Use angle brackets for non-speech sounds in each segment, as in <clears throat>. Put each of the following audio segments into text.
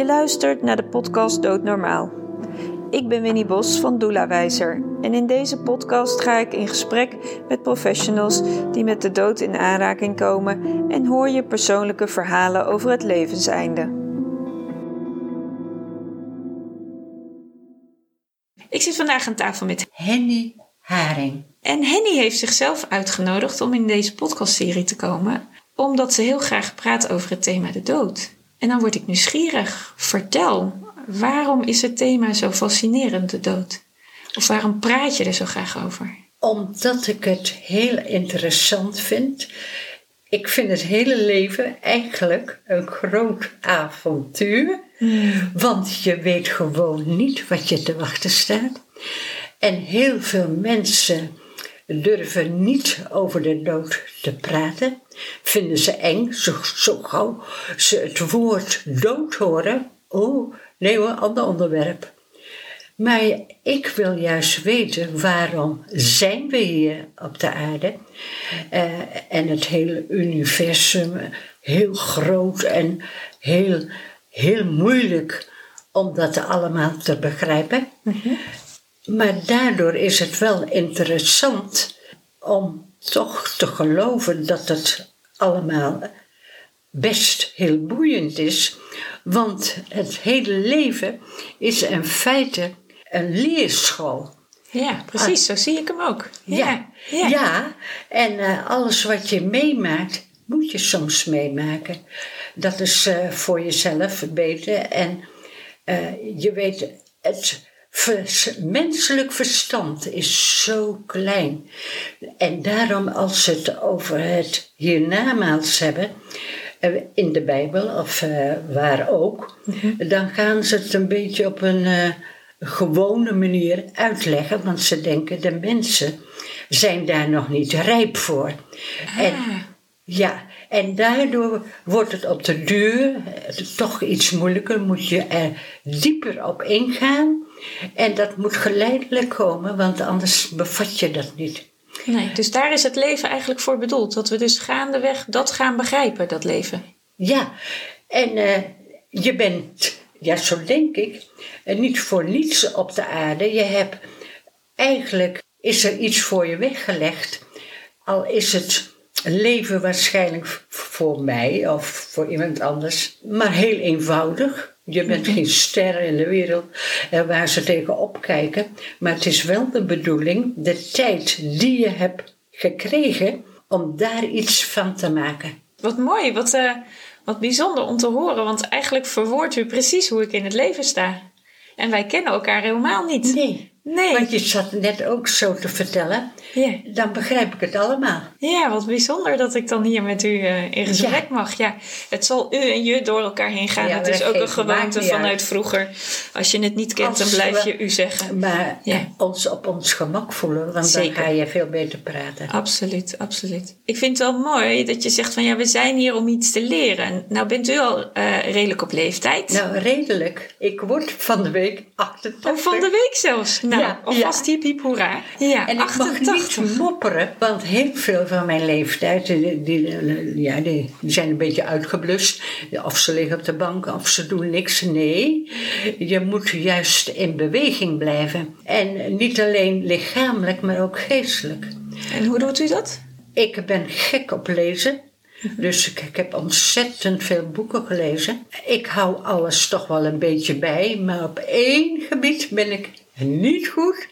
Je luistert naar de podcast Doodnormaal. Ik ben Winnie Bos van Doula Wijzer en in deze podcast ga ik in gesprek met professionals die met de dood in aanraking komen en hoor je persoonlijke verhalen over het levenseinde. Ik zit vandaag aan tafel met Henny Haring. En Henny heeft zichzelf uitgenodigd om in deze podcastserie te komen, omdat ze heel graag praat over het thema de dood. En dan word ik nieuwsgierig. Vertel, waarom is het thema zo fascinerend, de dood? Of waarom praat je er zo graag over? Omdat ik het heel interessant vind. Ik vind het hele leven eigenlijk een groot avontuur. Want je weet gewoon niet wat je te wachten staat. En heel veel mensen durven niet over de dood te praten. Vinden ze eng, zo, zo gauw ze het woord dood horen. Oh, nee hoor, ander onderwerp. Maar ik wil juist weten waarom zijn we hier op de aarde uh, en het hele universum heel groot en heel, heel moeilijk om dat allemaal te begrijpen. Mm-hmm. Maar daardoor is het wel interessant om toch te geloven dat het allemaal best heel boeiend is. Want het hele leven is in feite een leerschool. Ja, precies, zo zie ik hem ook. Ja, ja. ja. en uh, alles wat je meemaakt, moet je soms meemaken. Dat is uh, voor jezelf beter. En uh, je weet, het menselijk verstand is zo klein. En daarom, als ze het over het hiernamaals hebben, eh, in de Bijbel of uh, waar ook, mhm. dan gaan ze het een beetje op een uh, gewone manier uitleggen, want ze denken de mensen zijn daar nog niet rijp voor. Ah. En, ja, en daardoor wordt het op de duur toch iets moeilijker, moet je er dieper op ingaan. En dat moet geleidelijk komen, want anders bevat je dat niet. Nee, dus daar is het leven eigenlijk voor bedoeld. Dat we dus gaandeweg dat gaan begrijpen, dat leven. Ja, en uh, je bent, ja, zo denk ik, uh, niet voor niets op de aarde. Je hebt eigenlijk, is er iets voor je weggelegd. Al is het leven waarschijnlijk voor mij of voor iemand anders, maar heel eenvoudig. Je bent geen ster in de wereld eh, waar ze tegen kijken. Maar het is wel de bedoeling, de tijd die je hebt gekregen, om daar iets van te maken. Wat mooi, wat, uh, wat bijzonder om te horen. Want eigenlijk verwoordt u precies hoe ik in het leven sta. En wij kennen elkaar helemaal niet. Nee. Nee. Want je zat net ook zo te vertellen. Ja. Dan begrijp ik het allemaal. Ja, wat bijzonder dat ik dan hier met u uh, in gesprek mag. Ja, het zal u en je door elkaar heen gaan. Ja, het is ook een gewoonte vanuit vroeger. Als je het niet kent, dan blijf je u zeggen. Maar ja. ons op ons gemak voelen, want Zeker. dan ga je veel beter praten. Absoluut, absoluut. Ik vind het wel mooi dat je zegt van ja, we zijn hier om iets te leren. Nou bent u al uh, redelijk op leeftijd. Nou, redelijk. Ik word van de week 88. Oh, van de week zelfs? Nou, ja, alvast ja. hiep hoera. Ja, en 88. ik mag niet mopperen, want heel veel van mijn leeftijd, die, die, ja, die, zijn een beetje uitgeblust. Of ze liggen op de bank, of ze doen niks. Nee, je moet juist in beweging blijven. En niet alleen lichamelijk, maar ook geestelijk. En hoe doet u dat? Ik ben gek op lezen. Dus ik, ik, heb ontzettend veel boeken gelezen. Ik hou alles toch wel een beetje bij, maar op één gebied ben ik niet goed.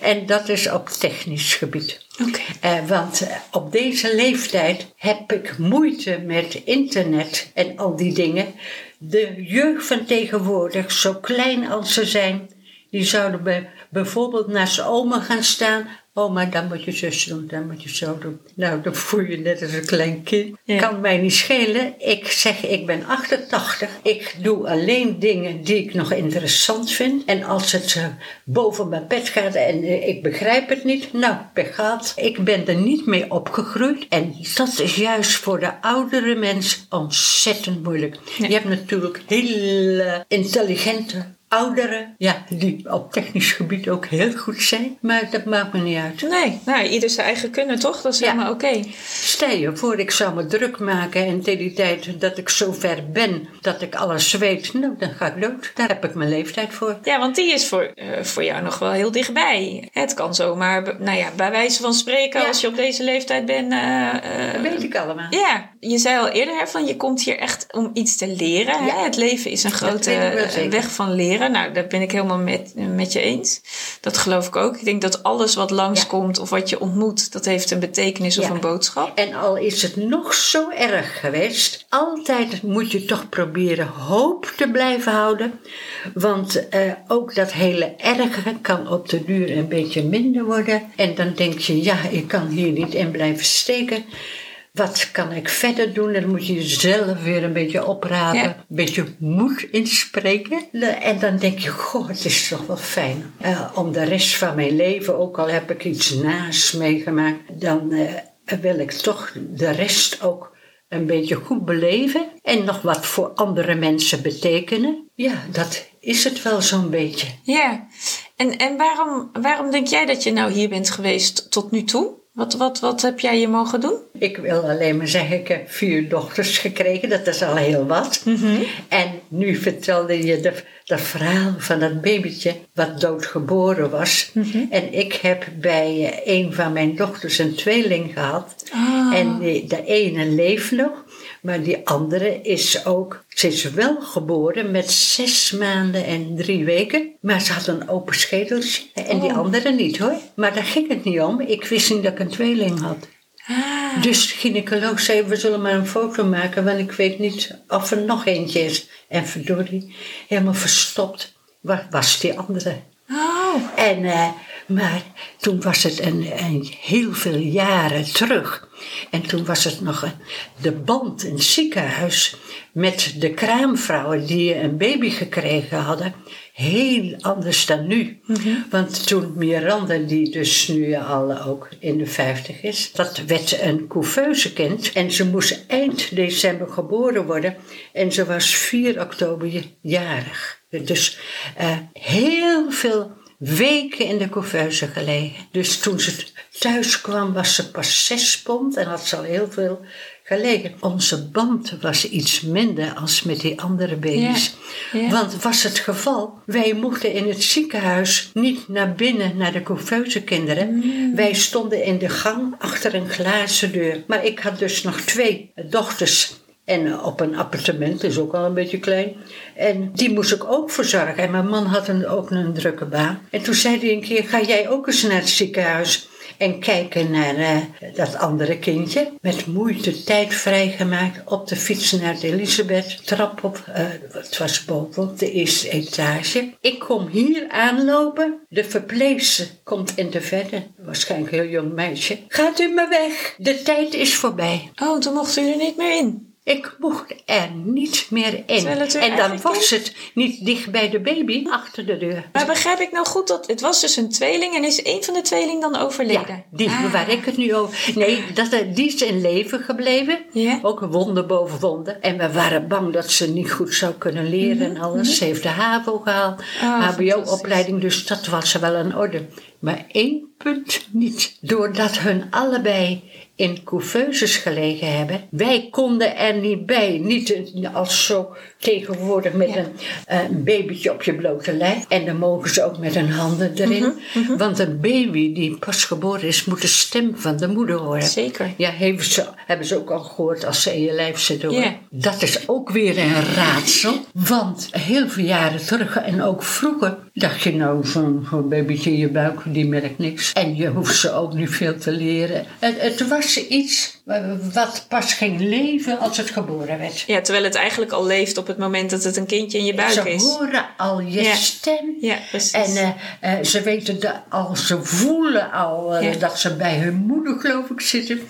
En dat is op technisch gebied. Okay. Uh, want uh, op deze leeftijd heb ik moeite met internet en al die dingen. De jeugd van tegenwoordig, zo klein als ze zijn, die zouden bij, bijvoorbeeld naast oma gaan staan maar dan moet je zus doen, dan moet je zo doen. Nou, dan voel je net als een klein kind. Kan mij niet schelen. Ik zeg, ik ben 88. Ik doe alleen dingen die ik nog interessant vind. En als het uh, boven mijn pet gaat en uh, ik begrijp het niet, nou, pech gaat. Ik ben er niet mee opgegroeid. En dat is juist voor de oudere mens ontzettend moeilijk. Je hebt natuurlijk hele intelligente ouderen, ja, die op technisch gebied ook heel goed zijn. Maar dat maakt me niet uit. Nee, nou, ieder zijn eigen kunnen, toch? Dat is Ja. helemaal oké. Stel je voor, ik zou me druk maken en tegen die tijd dat ik zo ver ben dat ik alles weet, nou, dan ga ik dood. Daar heb ik mijn leeftijd voor. Ja, want die is voor, eh, voor jou nog wel heel dichtbij. Het kan zomaar, nou ja, bij wijze van spreken, Ja. als je op deze leeftijd bent. eh, eh, Dat weet ik allemaal. ja, je zei al eerder hè, van je komt hier echt om iets te leren. Hè? Ja. Het leven is een grote eh, weg van leren. Nou, daar ben ik helemaal met, met je eens. Dat geloof ik ook. Ik denk dat alles wat langskomt of wat je ontmoet, dat heeft een betekenis of een boodschap. En al is het nog zo erg geweest, altijd moet je toch proberen hoop te blijven houden. Want eh, ook dat hele erge kan op de duur een beetje minder worden. En dan denk je, ja, ik kan hier niet in blijven steken. Wat kan ik verder doen? Dan moet je jezelf weer een beetje oprapen, Ja. een beetje moed inspreken. En dan denk je, goh, het is toch wel fijn eh, om de rest van mijn leven, ook al heb ik iets naast meegemaakt, dan eh, wil ik toch de rest ook een beetje goed beleven en nog wat voor andere mensen betekenen. Ja, dat is het wel zo'n beetje. Ja, en, en waarom, waarom denk jij dat je nou hier bent geweest tot nu toe? Wat, wat, wat heb jij je mogen doen? Ik wil alleen maar zeggen, ik heb vier dochters gekregen, dat is al heel wat. En nu vertelde je de, dat verhaal van dat babytje wat doodgeboren was. En ik heb bij eh, een van mijn dochters een tweeling gehad. Ah. En die, de ene leeft nog, maar die andere is ook... Ze is wel geboren met zes maanden en drie weken. Maar ze had een open schedeltje. En die Oh. andere niet hoor. Maar daar ging het niet om. Ik wist niet dat ik een tweeling had. Ah, Dus de gynaecoloog zei, we zullen maar een foto maken, want ik weet niet of er nog eentje is. En verdorie, helemaal verstopt, waar was die andere? oh, En, eh, maar toen was het een, een heel veel jaren terug. En toen was het nog een, de band in het ziekenhuis met de kraamvrouwen die een baby gekregen hadden. Heel anders dan nu. Want toen Miranda, die dus nu al ook in de 50 is, dat werd een couveuse-kind. En ze moest eind december geboren worden. En ze was 4 oktober jarig. Dus eh, heel veel weken in de couveuse gelegen. Dus toen ze thuis kwam was ze pas zes pond en had ze al heel veel gelegen. Onze band was iets minder als met die andere baby's. Ja, ja. Want was het geval, wij mochten in het ziekenhuis niet naar binnen naar de couveuse kinderen. Mm. Wij stonden in de gang achter een glazen deur. Maar ik had dus nog twee dochters en eh, op een appartement, is ook al een beetje klein. En die moest ik ook verzorgen. En mijn man had een, ook een drukke baan. En toen zei hij een keer, ga jij ook eens naar het ziekenhuis? En kijken naar eh, dat andere kindje. Met moeite tijd vrijgemaakt. Op de fiets naar de Elisabeth. Trap op, eh, het was boven de eerste etage. Ik kom hier aanlopen. De verpleegster komt in de verte. Waarschijnlijk een heel jong meisje. Gaat u maar weg. De tijd is voorbij. oh, toen mocht u er niet meer in. Ik mocht er niet meer in. En dan was het niet dicht bij de baby, achter de deur. Maar begrijp ik nou goed dat het was dus een tweeling en is een van de tweeling dan overleden? Ja, die Ah. waar ik het nu over. Nee, dat, eh, die is in leven gebleven. Ja. Ook een wonder boven wonder. En we waren bang dat ze niet goed zou kunnen leren en alles. Ze heeft de HAVO gehaald, Mhm, Oh, HBO-opleiding, dus dat was wel in orde. Maar één punt niet. Doordat hun allebei in couveuses gelegen hebben. Wij konden er niet bij. Niet eh, als zo tegenwoordig met Ja. een, eh, een babytje op je blote lijf. En dan mogen ze ook met hun handen erin. Mhm, Want een baby die pas geboren is, moet de stem van de moeder horen. Zeker. Ja, hebben ze, hebben ze ook al gehoord als ze in je lijf zitten hoor. Ja. Dat is ook weer een raadsel. Want heel veel jaren terug en ook vroeger dacht je nou zo'n zo'n babytje in je buik, die merkt niks. En je hoeft ze ook niet veel te leren. Het, het was iets wat pas ging leven als het geboren werd. Ja, terwijl het eigenlijk al leeft op het moment dat het een kindje in je buik Ze is. horen al je Ja. stem. Ja, precies. En eh, eh, ze weten dat al, ze voelen al eh, Ja. dat ze bij hun moeder, geloof ik, zitten.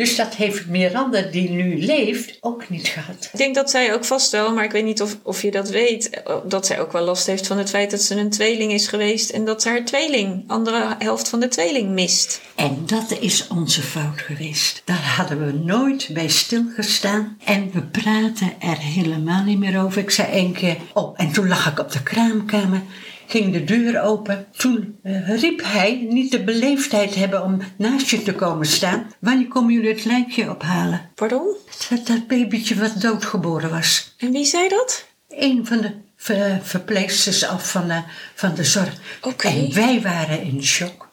Dus dat heeft Miranda, die nu leeft, ook niet gehad. Ik denk dat zij ook vast wel, maar ik weet niet of, of je dat weet, dat zij ook wel last heeft van het feit dat ze een tweeling is geweest en dat ze haar tweeling, andere helft van de tweeling, mist. En dat is onze fout geweest. Daar hadden we nooit bij stilgestaan. En we praten er helemaal niet meer over. Ik zei één keer, oh, en toen lag ik op de kraamkamer ging de deur open. Toen uh, riep hij niet de beleefdheid hebben om naast je te komen staan. Wanneer komen jullie het lijkje ophalen? Pardon? Dat, dat babytje wat doodgeboren was. En wie zei dat? Een van de ver, verpleegsters af van de, van de zorg. Oké. En wij waren in shock.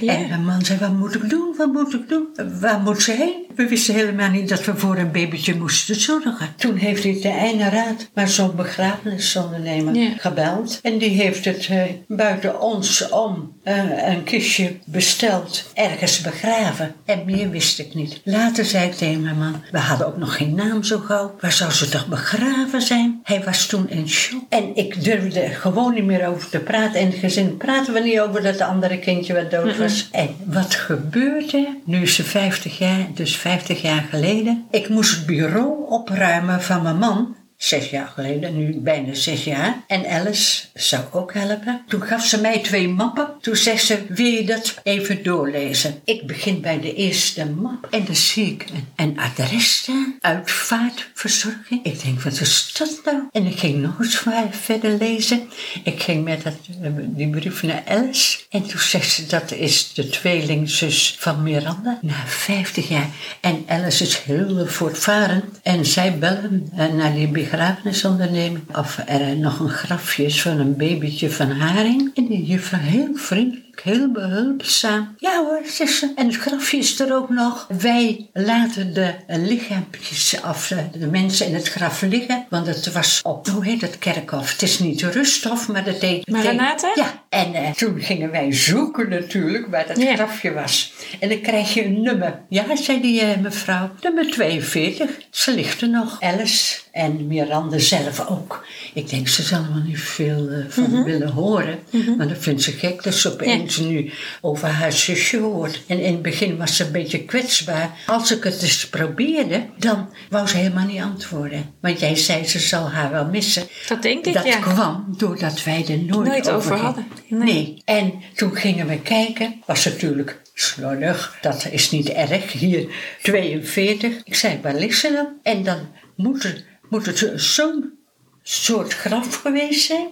Ja. En de man zei, wat moet ik doen, wat moet ik doen? Waar moet ze heen? We wisten helemaal niet dat we voor een babytje moesten zorgen. Toen heeft hij de ene raad, maar zo'n begrafenisondernemer, Ja. gebeld. En die heeft het eh, buiten ons om eh, een kistje besteld, ergens begraven. En meer wist ik niet. Later zei ik tegen mijn man, we hadden ook nog geen naam zo gauw. Waar zou ze toch begraven zijn? Hij was toen in shock. En ik durfde er gewoon niet meer over te praten. En in het gezin praten we niet over dat andere kindje wat dood En wat gebeurde? Nu ze 50 jaar, dus 50 jaar geleden. Ik moest het bureau opruimen van mijn man. Zes jaar geleden, nu bijna zes jaar. En Alice zou ook helpen. Toen gaf ze mij twee mappen. Toen zegt ze, wil je dat even doorlezen? Ik begin bij de eerste map. En dan zie ik een, adres staan. Uitvaartverzorging. Ik denk, wat is dat nou? En ik ging nog eens verder lezen. Ik ging met dat, die brief naar Alice. En toen zegt ze, dat is de tweelingzus van Miranda. Na 50 jaar. En Alice is heel voortvarend. En zij bellen eh, naar die begrafenisonderneming. Of er nog een grafje is van een babytje van Haring. En die juffrouw heel vriendelijk. Heel behulpzaam. Ja hoor, ze. En het grafje is er ook nog. Wij laten de lichaampjes af, eh, de mensen in het graf liggen. Want het was op, hoe heet het kerkhof? Het is niet rusthof, maar dat deed... Maranatha? Ja, en eh, toen gingen wij zoeken natuurlijk waar dat Ja. grafje was. En dan krijg je een nummer. Ja, zei die eh, mevrouw. Nummer 42. Ze ligt er nog. Alice en Miranda zelf ook. Ik denk, ze zal wel niet veel van willen horen. Maar dat vindt ze gek dat ze opeens nu over haar zusje hoort. En in het begin was ze een beetje kwetsbaar. Als ik het eens probeerde, dan wou ze helemaal niet antwoorden. Want jij zei, ze zal haar wel missen. Dat denk ik, Dat ja. kwam doordat wij er nooit, Nooit over hadden. Nee. Nee. En toen gingen we kijken. Was natuurlijk slordig. Dat is niet erg. Hier 42. Ik zei, waar ligt ze dan? En dan moet, er, moet het zo'n soort graf geweest zijn.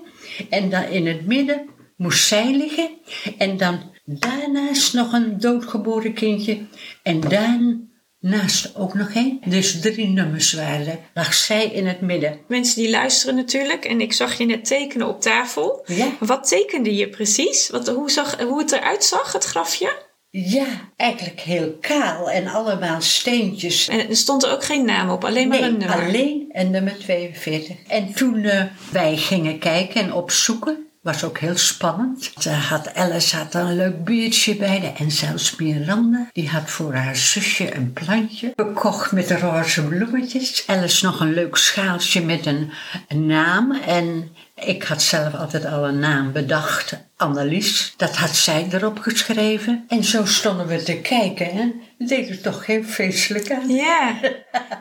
En dan in het midden moest zij liggen. En dan daarnaast nog een doodgeboren kindje. En daarnaast ook nog één. Dus drie nummers waren er. Lag zij in het midden. Mensen die luisteren natuurlijk. En ik zag je net tekenen op tafel. Ja. Wat tekende je precies? Wat, hoe, zag, hoe het eruit zag, het grafje? Ja, eigenlijk heel kaal en allemaal steentjes. En er stond er ook geen naam op, alleen maar nee, een nummer. alleen een nummer 42. En toen eh, wij gingen kijken en opzoeken, was ook heel spannend. Ze had, Alice had een leuk biertje bij de en zelfs Miranda. Die had voor haar zusje een plantje gekocht met roze bloemetjes. Alice nog een leuk schaaltje met een, een naam. En ik had zelf altijd al een naam bedacht. Annelies, dat had zij erop geschreven. En zo stonden we te kijken en het deed er toch geen feestelijk aan. Ja,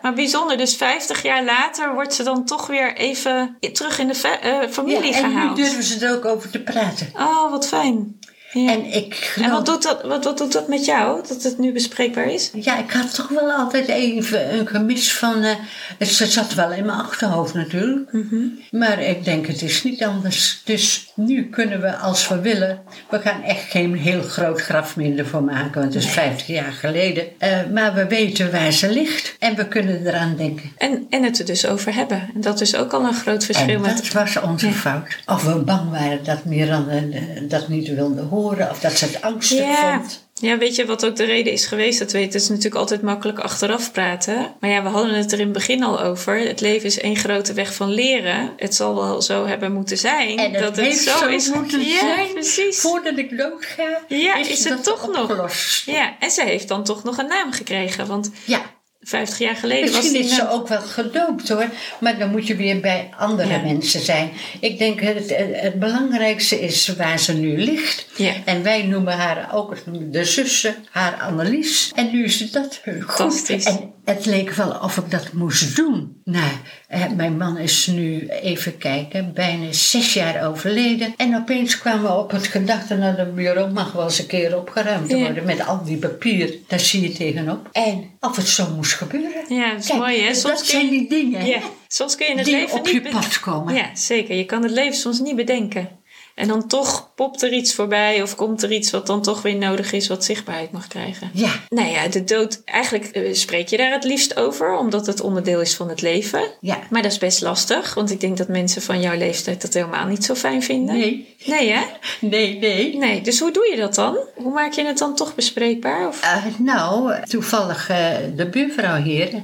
maar bijzonder. Dus 50 jaar later wordt ze dan toch weer even terug in de eh, familie Ja, en nu gehaald. durven ze er ook over te praten. Oh, wat fijn. Ja. En ik geloof... En wat doet, dat, wat, wat doet dat met jou, dat het nu bespreekbaar is? Ja, ik had toch wel altijd even een gemis van... eh, het zat wel in mijn achterhoofd natuurlijk. Mhm. Maar ik denk, het is niet anders. Dus nu kunnen we, als we willen... We gaan echt geen heel groot graf meer ervoor maken. Want het is 50 jaar geleden. Eh, maar we weten waar ze ligt. En we kunnen eraan denken. En, en het er dus over hebben. En dat is ook al een groot verschil En met... dat was onze Ja. fout. Of we bang waren dat Miranda eh, dat niet wilde horen. Of dat ze het angstig Ja. vond. Ja, weet je wat ook de reden is geweest? Dat weet, het is natuurlijk altijd makkelijk achteraf praten. Maar ja, we hadden het er in het begin al over. Het leven is één grote weg van leren. Het zal wel zo hebben moeten zijn. En het dat het heeft zo, zo is. moeten ja, zijn. precies. Voordat ik doodga, Ja, is, het toch nog? Ja, en ze heeft dan toch nog een naam gekregen. Want Ja, 50 jaar geleden Misschien was die is ze ook wel gedoopt hoor, maar dan moet je weer bij andere Ja. mensen zijn. Ik denk het, het belangrijkste is waar ze nu ligt. Ja. En wij noemen haar ook de zussen, haar Annelies. En nu is dat goed. Fantastisch. En het leek wel of ik dat moest doen. Nou, eh, mijn man is nu, even kijken, bijna zes jaar overleden. En opeens kwamen we op het gedachte, nou de bureau mag wel eens een keer opgeruimd Ja. worden. Met al die papier, daar zie je tegenop. En of het zo moest gebeuren. Ja, dat is Kijk, mooi hè. dat Soms kun zijn je, die dingen ja, soms kun je het die leven op niet je pad komen. Ja, zeker. Je kan het leven soms niet bedenken. En dan toch popt er iets voorbij of komt er iets wat dan toch weer nodig is, wat zichtbaarheid mag krijgen. Ja, Nou ja, de dood, eigenlijk eh, spreek je daar het liefst over, omdat het onderdeel is van het leven. ja. Maar dat is best lastig, want ik denk dat mensen van jouw leeftijd dat helemaal niet zo fijn vinden. Nee, Nee, hè? <laughs> nee, nee. Nee, dus hoe doe je dat dan? Hoe maak je het dan toch bespreekbaar? Of... Eh, nou, toevallig eh, de buurvrouw hier.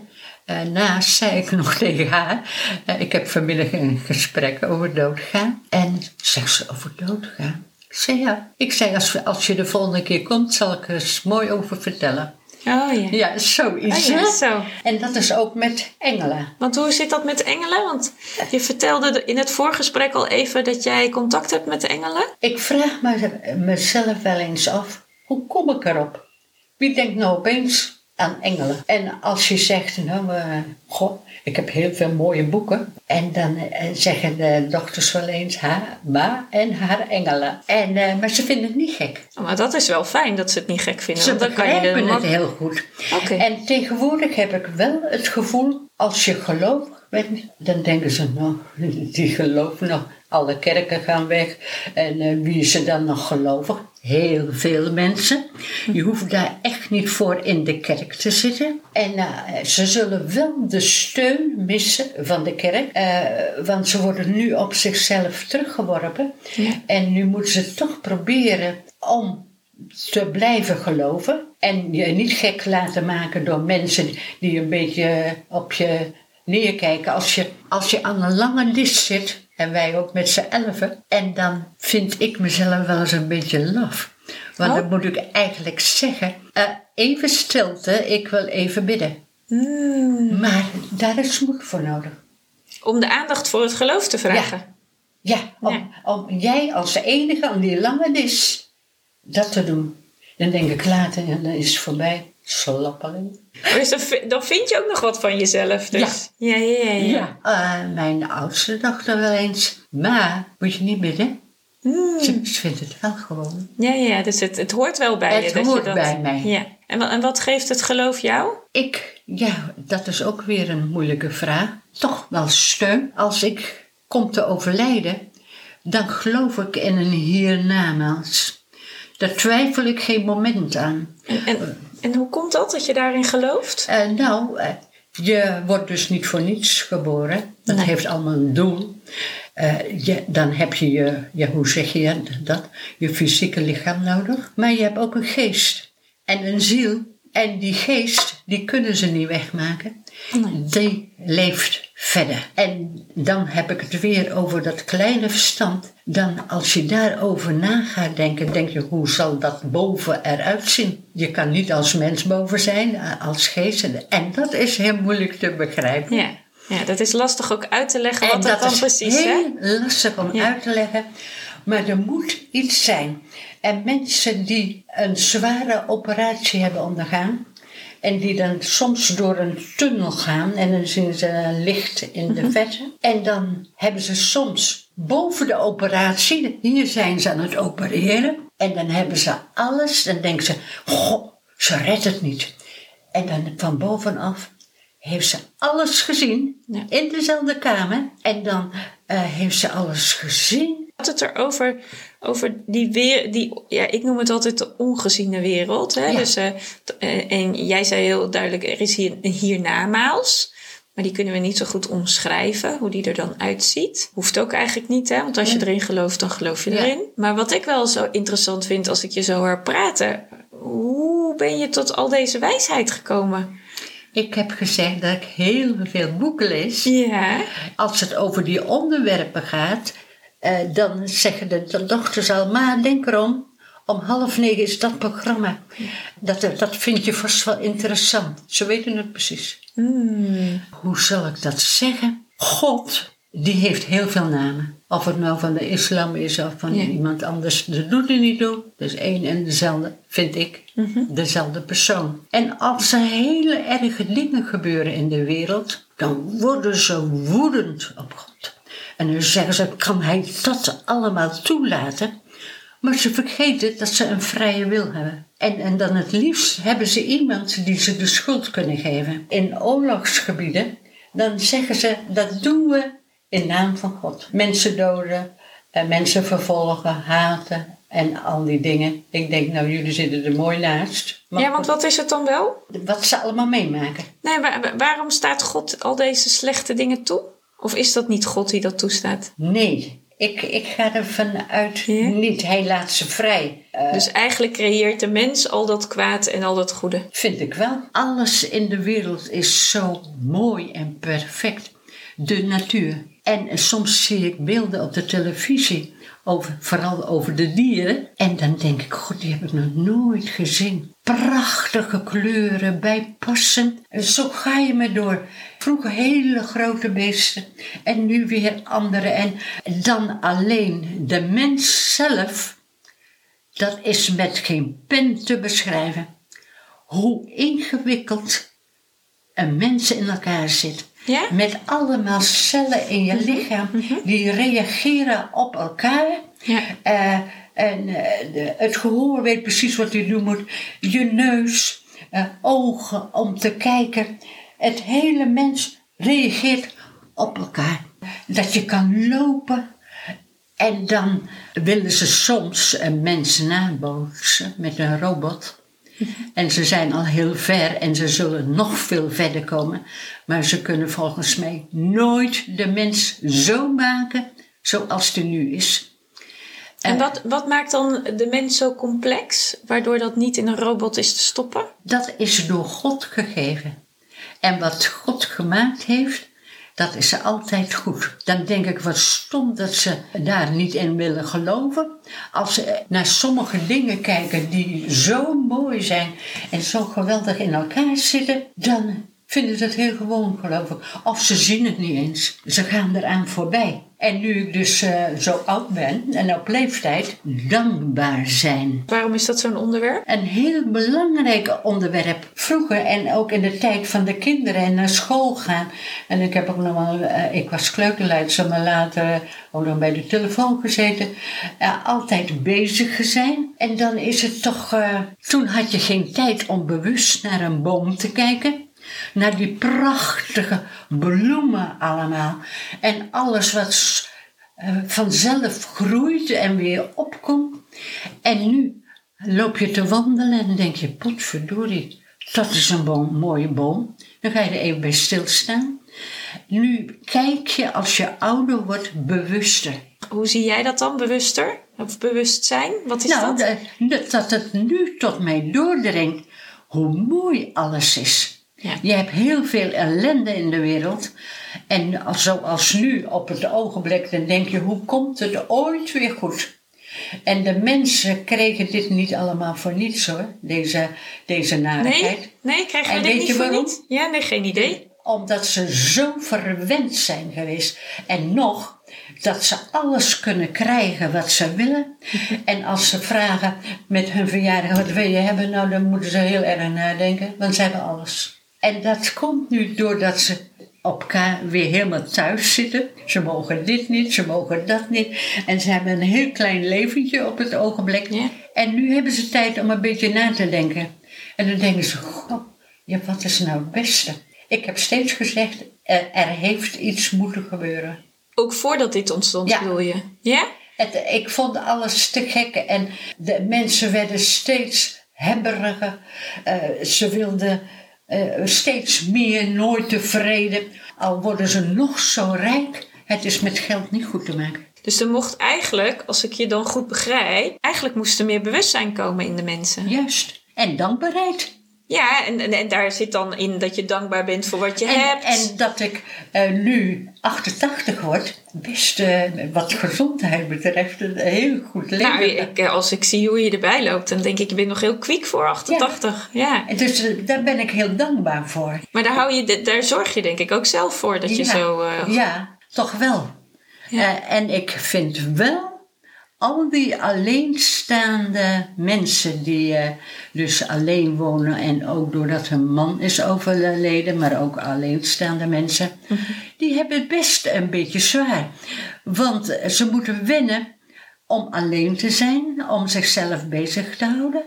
Eh, naast zei ik nog <laughs> tegen haar. eh, ik heb vanmiddag een gesprek over doodgaan. En zegt ze over doodgaan? Ik zei ja. Ik zei als, als je de volgende keer komt, zal ik er eens mooi over vertellen. Oh ja. Ja, zoiets. Oh ja, zo. En dat is ook met engelen. Want hoe zit dat met engelen? Want je vertelde in het voorgesprek al even dat jij contact hebt met de engelen. Ik vraag me, mezelf wel eens af, hoe kom ik erop? Wie denkt nou opeens aan engelen? En als je zegt, nou, eh, goh, ik heb heel veel mooie boeken. En dan eh, zeggen de dochters wel eens haar ma en haar engelen. En, eh, maar ze vinden het niet gek. Oh, maar dat is wel fijn dat ze het niet gek vinden. Ze want dan kan je begrijpen het heel goed. En tegenwoordig heb ik wel het gevoel, als je gelovig bent, dan denken ze, nou, <laughs> die geloven nog. Alle kerken gaan weg. En eh, wie is er dan nog gelovig? Heel veel mensen. Je hoeft daar echt niet voor in de kerk te zitten. En eh, ze zullen wel de steun missen van de kerk. eh, want ze worden nu op zichzelf teruggeworpen. Ja. En nu moeten ze toch proberen om te blijven geloven. En je niet gek laten maken door mensen die een beetje op je neerkijken. Als je, als je aan een lange list zit, en wij ook met z'n elfen, en dan vind ik mezelf wel eens een beetje laf. Want Oh. dan moet ik eigenlijk zeggen, eh, even stilte, ik wil even bidden. Hmm. Maar daar is moed voor nodig. Om de aandacht voor het geloof te vragen. Ja, om, om jij als de enige aan die lange list dat te doen. Dan denk ik later, en dan is het voorbij. Slappeling. Dus dan, vi- dan vind je ook nog wat van jezelf. Dus. Ja, ja, ja. ja. Eh, mijn oudste dochter wel eens. Maar, moet je niet bidden? Hmm. Ze, ze vindt het wel gewoon. Ja, ja, dus het, het hoort wel bij Het je. dat hoort je dat, bij mij. Ja. En, en wat geeft het geloof jou? Ik, ja, dat is ook weer een moeilijke vraag. Toch wel steun. Als ik kom te overlijden, dan geloof ik in een hiernamaals. Daar twijfel ik geen moment aan. En, en, en hoe komt dat, dat je daarin gelooft? Eh, nou, eh, je wordt dus niet voor niets geboren. Dat Nee. heeft allemaal een doel. Eh, je, dan heb je je, ja, hoe zeg je dat? Je fysieke lichaam nodig. Maar je hebt ook een geest en een ziel. En die geest, die kunnen ze niet wegmaken. Nee. Die leeft verder. En dan heb ik het weer over dat kleine verstand. Dan als je daarover na gaat denken, denk je, hoe zal dat boven eruit zien? Je kan niet als mens boven zijn, eh, als geest. En dat is heel moeilijk te begrijpen. Ja. ja, dat is lastig ook uit te leggen En wat dat dat dan is precies is. heel lastig om Ja. uit te leggen. Maar er moet iets zijn. En mensen die een zware operatie hebben ondergaan. En die dan soms door een tunnel gaan. En dan zien ze een licht in de verte. En dan hebben ze soms boven de operatie. Hier zijn ze aan het opereren. En dan hebben ze alles. Dan denken ze, goh, ze redt het niet. En dan van bovenaf heeft ze alles gezien Ja. in dezelfde kamer. En dan eh, heeft ze alles gezien. Had het erover over die weer, die, ja, ik noem het altijd de ongeziene wereld. Hè? Ja. Dus, eh, eh, en jij zei heel duidelijk, er is hier een hiernamaals. Maar die kunnen we niet zo goed omschrijven, hoe die er dan uitziet. Hoeft ook eigenlijk niet, hè? want als je erin gelooft, dan geloof je Ja. erin. Maar wat ik wel zo interessant vind als ik je zo hoor praten, hoe ben je tot al deze wijsheid gekomen? Ik heb gezegd dat ik heel veel boeken lees. Ja, Als het over die onderwerpen gaat, eh, dan zeggen de, de dochters al, maar denk erom. Om half negen is dat programma. Dat, dat vind je vast wel interessant. Ze weten het precies. Hmm. Hoe zal ik dat zeggen? God, die heeft heel veel namen. Of het nou van de islam is of van Ja. iemand anders. Dat doet er niet toe. Dat is één en dezelfde, vind ik. Mhm. Dezelfde persoon. En als er hele erge dingen gebeuren in de wereld, dan worden ze woedend op God. En dan zeggen ze, kan hij dat allemaal toelaten? Maar ze vergeten dat ze een vrije wil hebben. En, en dan het liefst hebben ze iemand die ze de schuld kunnen geven. In oorlogsgebieden, dan zeggen ze, dat doen we in naam van God. Mensen doden, eh, mensen vervolgen, haten en al die dingen. Ik denk, nou jullie zitten er mooi naast. Maar Ja, want wat is het dan wel? wat ze allemaal meemaken. Nee, wa- wa- waarom staat God al deze slechte dingen toe? Of is dat niet God die dat toestaat? Nee, ik, ik ga ervan uit Ja? niet. Hij laat ze vrij. Eh, Dus eigenlijk creëert de mens al dat kwaad en al dat goede. Vind ik wel. Alles in de wereld is zo mooi en perfect. De natuur. En soms zie ik beelden op de televisie, over, vooral over de dieren. En dan denk ik, god, die heb ik nog nooit gezien. Prachtige kleuren, bijpassend. En zo ga je maar door. Vroeger hele grote beesten en nu weer andere. En dan alleen de mens zelf, dat is met geen pen te beschrijven hoe ingewikkeld een mens in elkaar zit. Ja? Met allemaal cellen in je lichaam die reageren op elkaar. Ja. Eh, en eh, het gehoor weet precies wat hij doen moet. Je neus, eh, ogen om te kijken. Het hele mens reageert op elkaar. Dat je kan lopen. En dan willen ze soms een mens nabootsen met een robot. En ze zijn al heel ver en ze zullen nog veel verder komen. Maar ze kunnen volgens mij nooit de mens zo maken zoals die nu is. En wat, wat maakt dan de mens zo complex, waardoor dat niet in een robot is te stoppen? Dat is door God gegeven. En wat God gemaakt heeft, dat is altijd goed. Dan denk ik wat stom dat ze daar niet in willen geloven. Als ze naar sommige dingen kijken die zo mooi zijn en zo geweldig in elkaar zitten, dan vinden ze het heel gewoon geloof ik. Of ze zien het niet eens. Ze gaan eraan voorbij. En nu ik dus eh, zo oud ben en op leeftijd, dankbaar zijn. Waarom is dat zo'n onderwerp? Een heel belangrijk onderwerp. Vroeger en ook in de tijd van de kinderen en naar school gaan. En ik heb ook nog wel, eh, ik was kleuterleidster, maar later ook nog bij de telefoon gezeten. Eh, altijd bezig zijn. En dan is het toch, toen had je geen tijd om bewust naar een boom te kijken. Naar die prachtige bloemen allemaal. En alles wat eh, vanzelf groeit en weer opkomt. En nu loop je te wandelen en denk je, potverdorie, dat is een boom, mooie boom. Dan ga je er even bij stilstaan. Nu kijk je als je ouder wordt bewuster. Hoe zie jij dat dan? Bewuster? Of bewustzijn? Wat is nou, dat? dat het nu tot mij doordringt hoe mooi alles is. Ja. Je hebt heel veel ellende in de wereld. En zoals nu op het ogenblik, dan denk je, hoe komt het ooit weer goed? En de mensen kregen dit niet allemaal voor niets hoor, deze, deze narigheid. Nee? Nee, krijgen we En dit weet niet je voor waarom? niet? Ja, nee, geen idee. Omdat ze zo verwend zijn geweest. En nog, dat ze alles kunnen krijgen wat ze willen. <laughs> En als ze vragen met hun verjaardag, wat wil je hebben? Nou, dan moeten ze heel erg nadenken, want ze hebben alles. En dat komt nu doordat ze op elkaar weer helemaal thuis zitten. Ze mogen dit niet, ze mogen dat niet. En ze hebben een heel klein leventje op het ogenblik. Ja. En nu hebben ze tijd om een beetje na te denken. En dan denken ze, goh, ja, wat is nou het beste? Ik heb steeds gezegd, er, er heeft iets moeten gebeuren. Ook voordat dit ontstond, Ja. bedoel je? Ja? Het, ik vond alles te gek en de mensen werden steeds hebberiger. Eh, ze wilden eh, steeds meer, nooit tevreden. Al worden ze nog zo rijk, het is met geld niet goed te maken. Dus er mocht eigenlijk, als ik je dan goed begrijp, eigenlijk moest er meer bewustzijn komen in de mensen. Juist. En dankbaarheid. Ja, en, en, en daar zit dan in dat je dankbaar bent voor wat je En, hebt. en dat ik eh, nu 88 word, best eh, wat gezondheid betreft, een heel goed leven. nou, ik, eh, als ik zie hoe je erbij loopt, dan denk ik, je bent nog heel kwiek voor 88. Ja. En Dus daar ben ik heel dankbaar voor. Maar daar, hou je, daar zorg je denk ik ook zelf voor dat je ja, zo... eh, ja, toch wel. Ja. En ik vind wel, al die alleenstaande mensen die eh, dus alleen wonen en ook doordat hun man is overleden, maar ook alleenstaande mensen, Mhm. die hebben het best een beetje zwaar. Want ze moeten wennen om alleen te zijn, om zichzelf bezig te houden.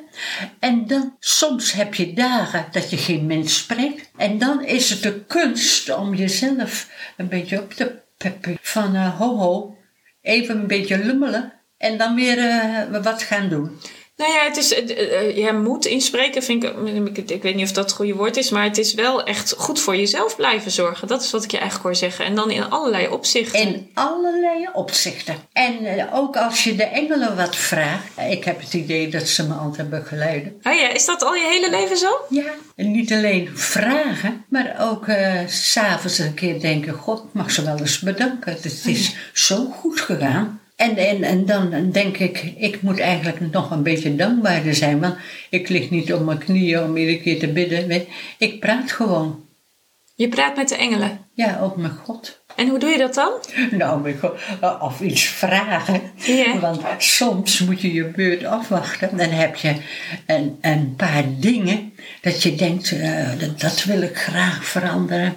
En dan, soms heb je dagen dat je geen mens spreekt. En dan is het de kunst om jezelf een beetje op te peppen. Van eh, ho ho, even een beetje lummelen en dan weer eh, wat gaan doen. Nou ja, het is, eh, eh, ja, moed inspreken vind ik, ik, ik weet niet of dat het goede woord is, maar het is wel echt goed voor jezelf blijven zorgen. Dat is wat ik je eigenlijk hoor zeggen. En dan in allerlei opzichten. In allerlei opzichten. En ook als je de engelen wat vraagt. Ik heb het idee dat ze me altijd begeleiden. Oh ja, is dat al je hele leven zo? Ja, en niet alleen vragen, maar ook s s'avonds een keer denken: God mag ze wel eens bedanken. Het is zo goed gegaan. En, en, en dan denk ik, ik moet eigenlijk nog een beetje dankbaarder zijn. Want ik lig niet op mijn knieën om iedere keer te bidden. Ik praat gewoon. Je praat met de engelen. Ja, ook met God. En hoe doe je dat dan? Nou, ik- of iets vragen. Want soms moet je je beurt afwachten. Dan heb je een, een paar dingen dat je denkt, eh, dat, dat wil ik graag veranderen.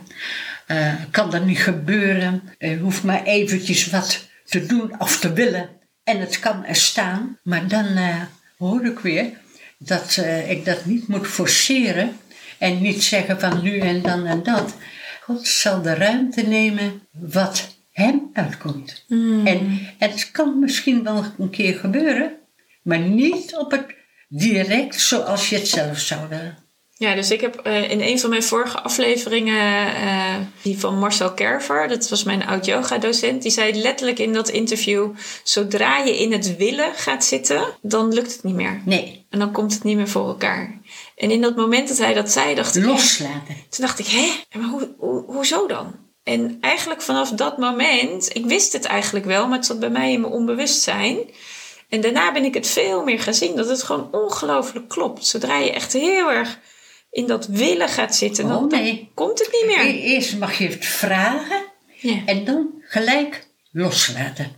Eh, kan dat niet gebeuren? Je hoeft maar eventjes wat te doen of te willen. En het kan er staan. Maar dan eh, hoor ik weer dat eh, ik dat niet moet forceren. En niet zeggen van nu en dan en dat. God zal de ruimte nemen wat hem uitkomt. En het kan misschien wel een keer gebeuren, maar niet op het direct zoals je het zelf zou willen. Ja, dus ik heb eh, in een van mijn vorige afleveringen, eh, die van Marcel Kerver, dat was mijn oud-yoga-docent, die zei letterlijk in dat interview: zodra je in het willen gaat zitten, dan lukt het niet meer. Nee, En dan komt het niet meer voor elkaar. En in dat moment dat hij dat zei, dacht ik: loslaten. Toen dacht ik, hè? Maar hoe, hoe, hoezo dan? En eigenlijk vanaf dat moment, ik wist het eigenlijk wel, maar het zat bij mij in mijn onbewustzijn. En daarna ben ik het veel meer gaan zien, dat het gewoon ongelooflijk klopt. Zodra je echt heel erg in dat willen gaat zitten, dan, Oh, dan nee. komt het niet meer. E- Eerst mag je het vragen Ja. en dan gelijk loslaten.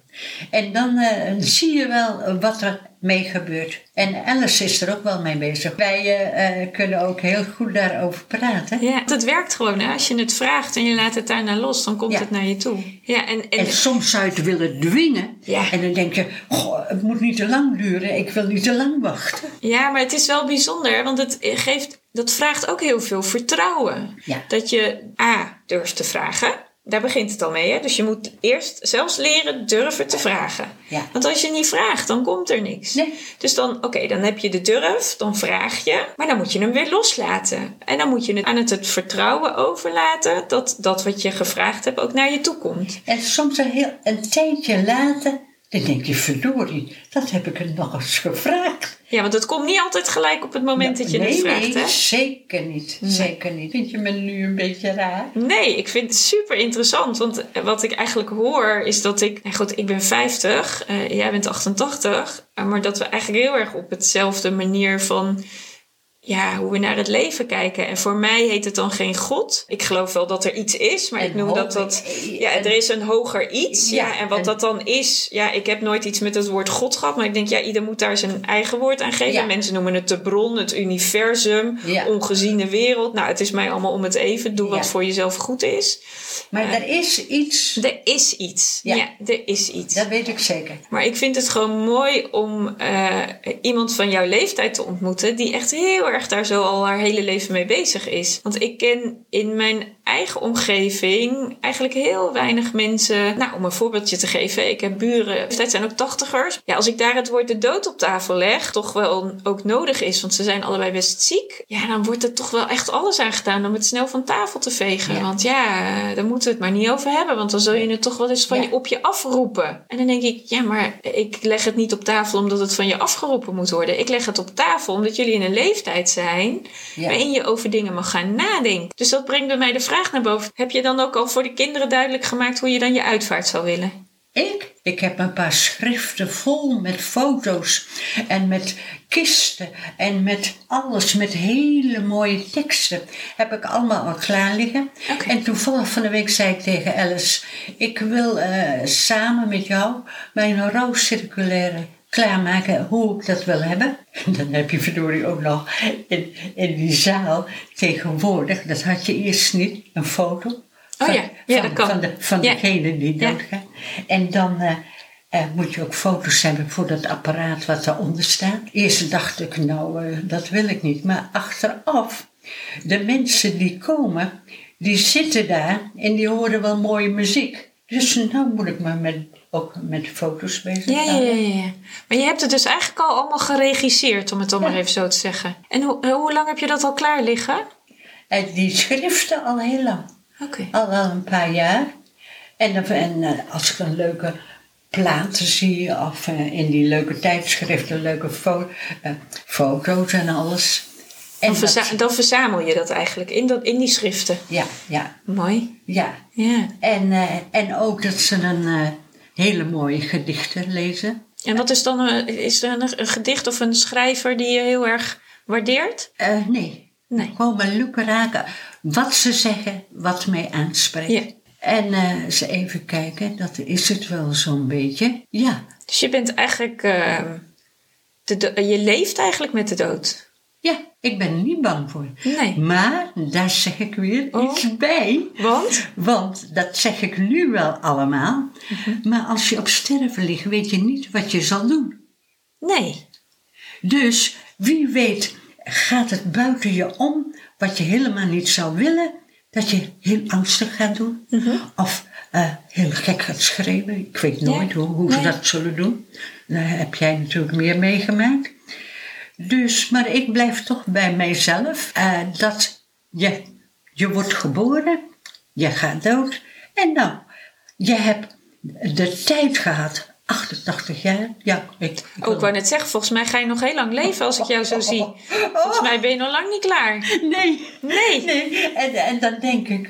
En dan eh, zie je wel wat er mee gebeurt. En Alice is er ook wel mee bezig. Wij eh, eh, kunnen ook heel goed daarover praten. Ja, het werkt gewoon. Hè? Als je het vraagt en je laat het daarna los, dan komt Ja. het naar je toe. Ja, en, en, En soms zou je het willen dwingen. Ja. En dan denk je, goh, het moet niet te lang duren. Ik wil niet te lang wachten. Ja, maar het is wel bijzonder, want het geeft, dat vraagt ook heel veel vertrouwen. Ja. Dat je A, durft te vragen. Daar begint het al mee. Hè? Dus je moet eerst zelfs leren durven te vragen. Ja. Want als je niet vraagt, dan komt er niks. Nee. Dus dan, oké, dan heb je de durf, dan vraag je. Maar dan moet je hem weer loslaten. En dan moet je het aan het, het vertrouwen overlaten dat dat wat je gevraagd hebt ook naar je toe komt. En soms een, heel, een tijdje later, dan denk je, verdorie, dat heb ik er nog eens gevraagd. Ja, want het komt niet altijd gelijk op het moment dat je nee, het vraagt. nee, hè? zeker niet. Zeker niet. Vind je me nu een beetje raar? Nee, ik vind het super interessant. Want wat ik eigenlijk hoor is dat ik. Nou goed, ik ben 50, eh, jij bent 88. eh, Maar dat we eigenlijk heel erg op hetzelfde manier van. Ja, hoe we naar het leven kijken. En voor mij heet het dan geen God. Ik geloof wel dat er iets is, maar ik noem dat dat. Ja, er is een hoger iets. Ja, Ja, en wat en- dat dan is. Ja, ik heb nooit iets met het woord God gehad. Maar ik denk, ja, ieder moet daar zijn eigen woord aan geven. Ja. Mensen noemen het de bron, het universum, Ja. ongeziene wereld. Nou, het is mij allemaal om het even. Doe wat voor jezelf goed is. Maar er is iets, Er is iets. Ja, Ja. er is iets. dat weet ik zeker. Maar ik vind het gewoon mooi om eh, iemand van jouw leeftijd te ontmoeten die echt heel erg daar zo al haar hele leven mee bezig is. Want ik ken in mijn eigen omgeving eigenlijk heel weinig mensen. Nou, om een voorbeeldje te geven, ik heb buren, dat zijn ook tachtigers. Ja, als ik daar het woord de dood op tafel leg, toch wel ook nodig is, want ze zijn allebei best ziek. Ja, dan wordt er toch wel echt alles aan gedaan om het snel van tafel te vegen. Ja. Want ja, daar moeten we het maar niet over hebben, want dan zul je het toch wel eens van Ja. je op je afroepen. En dan denk ik, ja, maar ik leg het niet op tafel omdat het van je afgeroepen moet worden. Ik leg het op tafel omdat jullie in een leeftijd zijn Ja. waarin je over dingen mag gaan nadenken. Dus dat brengt bij mij de vraag naar boven. Heb je dan ook al voor de kinderen duidelijk gemaakt hoe je dan je uitvaart zou willen? Ik? Ik heb een paar schriften vol met foto's en met kisten en met alles, met hele mooie teksten. Heb ik allemaal al klaar liggen. En toevallig van de week zei ik tegen Alice: Ik wil eh, samen met jou mijn rouwcirculaire klaarmaken hoe ik dat wil hebben. En <laughs> dan heb je verdorie ook nog in, in die zaal tegenwoordig, dat had je eerst niet, een foto. Oh van, ja, ja, van, dat kan. Van, de, van Ja. degene die Ja. doodgaat. En dan eh, eh, moet je ook foto's hebben voor dat apparaat wat daaronder staat. Eerst dacht ik, nou, eh, dat wil ik niet. Maar achteraf, de mensen die komen, die zitten daar en die horen wel mooie muziek. Dus nou moet ik me met, ook met foto's bezig Ja, ja, ja. Maar je hebt het dus eigenlijk al allemaal geregisseerd, om het dan maar even zo te zeggen. En hoe, eh, hoe lang heb je dat al klaar liggen? En die schriften al heel lang. Oké. Al wel een paar jaar. En, dan- en eh, als ik een leuke platen zie, of eh, in die leuke tijdschriften, leuke fo- eh, foto's en alles. En Dan, dat- verza- dan verzamel je dat eigenlijk in, dat, in die schriften. ja, ja, Mooi. ja. Ja. En, eh, en ook dat ze een eh, hele mooie gedichten lezen. En wat is dan een, is er een, een gedicht of een schrijver die je heel erg waardeert? Eh, nee, Nee. gewoon maar lukken raken. Wat ze zeggen, wat mij aanspreekt. Ja. En eh, eens even kijken, dat is het wel zo'n beetje. Ja, Dus je bent eigenlijk. eh, de je leeft eigenlijk met de dood. Ik ben er niet bang voor. Nee. Maar daar zeg ik weer Oh. iets bij. Want? Want dat zeg ik nu wel allemaal. Mhm. Maar als je op sterven ligt, weet je niet wat je zal doen. Nee. Dus wie weet gaat het buiten je om wat je helemaal niet zou willen. Dat je heel angstig gaat doen. Mhm. Of eh, heel gek gaat schreeuwen. Ik weet nooit hoe, hoe ze nee. dat zullen doen. Daar heb jij natuurlijk meer meegemaakt. Dus, maar ik blijf toch bij mijzelf. eh, dat je, je wordt geboren. Je gaat dood. En nou, je hebt de tijd gehad. 88 jaar. Ja, ik, ik Oh, ik wou net zeggen, volgens mij ga je nog heel lang leven als ik jou zo zie. Volgens mij ben je nog lang niet klaar. Nee. Nee. Nee. En, en dan denk ik,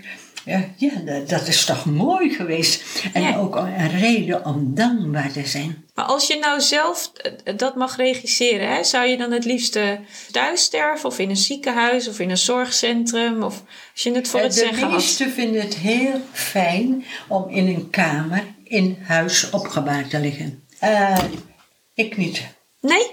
ja, dat- is toch mooi geweest. En Ja. ook een reden om dankbaar te zijn. Maar als je nou zelf eh, dat mag regisseren, hè, zou je dan het liefst eh, thuis sterven of in een ziekenhuis of in een zorgcentrum? Of als je het voor het de zeggen had. meesten vinden het heel fijn om in een kamer in huis opgebaard te liggen. Eh, ik niet. Nee?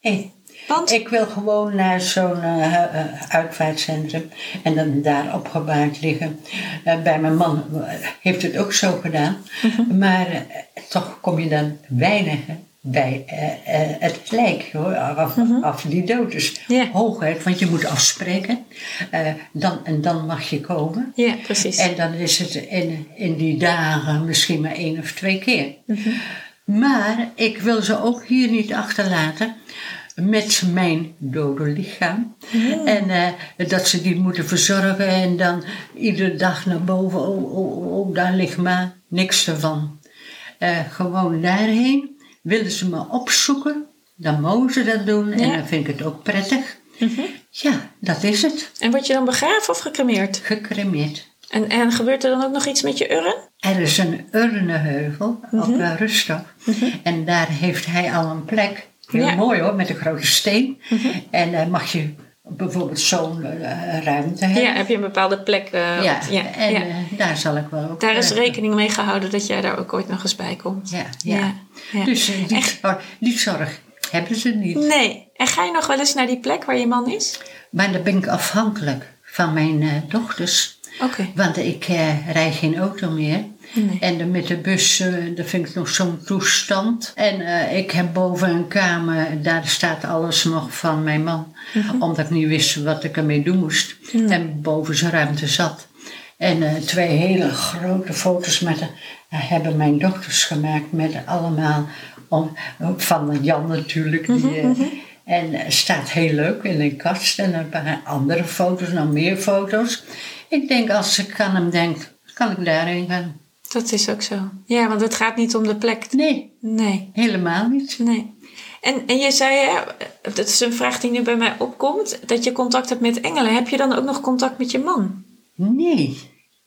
Nee. Want? Ik wil gewoon naar zo'n eh, hu- eh, uitvaartcentrum en dan daar opgebaard liggen. Eh, bij mijn man eh, heeft het ook zo gedaan. Mhm. Maar eh, toch kom je dan weinig bij eh, eh, het lijk, hoor, af, af die dood. Mhm. Hooguit, want je moet afspreken. Eh, dan, en dan mag je komen. Ja, precies. En dan is het in, in die dagen misschien maar één of twee keer. Mhm. Maar ik wil ze ook hier niet achterlaten met mijn dode lichaam. Mhm. En eh, dat ze die moeten verzorgen en dan iedere dag naar boven. Oh, oh, oh, oh, daar ligt maar niks ervan. Eh, gewoon daarheen willen ze me opzoeken. Dan mogen ze dat doen en Ja. Mhm. dan vind ik het ook prettig. Ja, dat is het. En word je dan begraven of gecremeerd? Gecremeerd. En, en gebeurt er dan ook nog iets met je urn? Er is een urnenheuvel op Mhm. uh, Rustov. En daar heeft hij al een plek. Heel Ja. Mhm. mooi hoor, met een grote steen. En dan mag je bijvoorbeeld zo'n eh, ruimte hebben. Ja, heb je een bepaalde plek? eh, Ja, ja, en ja. daar zal ik wel ook... Daar is rekening mee gehouden dat jij daar ook ooit nog eens bij komt. Ja, ja. Dus eh, die, Echt? zorg, die zorg hebben ze niet. Nee. En ga je nog wel eens naar die plek waar je man is? Maar dan ben ik afhankelijk van mijn dochters. Want ik eh rijd geen auto meer. Nee. En de, met de bus, dat vind ik nog zo'n toestand. En eh, ik heb boven een kamer, daar staat alles nog van mijn man. Omdat ik niet wist wat ik ermee doen moest. En boven zijn ruimte zat. En twee hele grote foto's met, de- hebben mijn dochters gemaakt. Met allemaal, om, van Jan natuurlijk. Die, eh, En staat heel leuk in een kast. En een paar andere foto's, nog meer foto's. Ik denk, als ik aan hem denk, kan ik daarheen gaan. Dat is ook zo. Ja, want het gaat niet om de plek. Nee, Nee, helemaal niet. nee. En, en je zei, hè, dat is een vraag die nu bij mij opkomt, dat je contact hebt met engelen. Heb je dan ook nog contact met je man? Nee,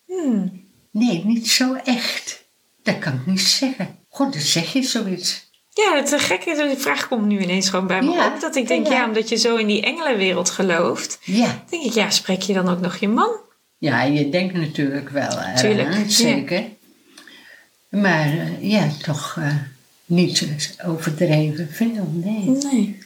Hmm. nee, niet zo echt. Dat kan ik niet zeggen. God, dan zeg je zoiets. Ja, het gekke die vraag komt nu ineens gewoon bij me Ja, op. Dat ik denk, ja. ja. omdat je zo in die engelenwereld gelooft, Ja, denk ik, ja, spreek je dan ook nog je man? Ja je denkt natuurlijk wel eraan, ja. zeker. Maar eh, ja, toch eh, niet overdreven veel, nee. Nee.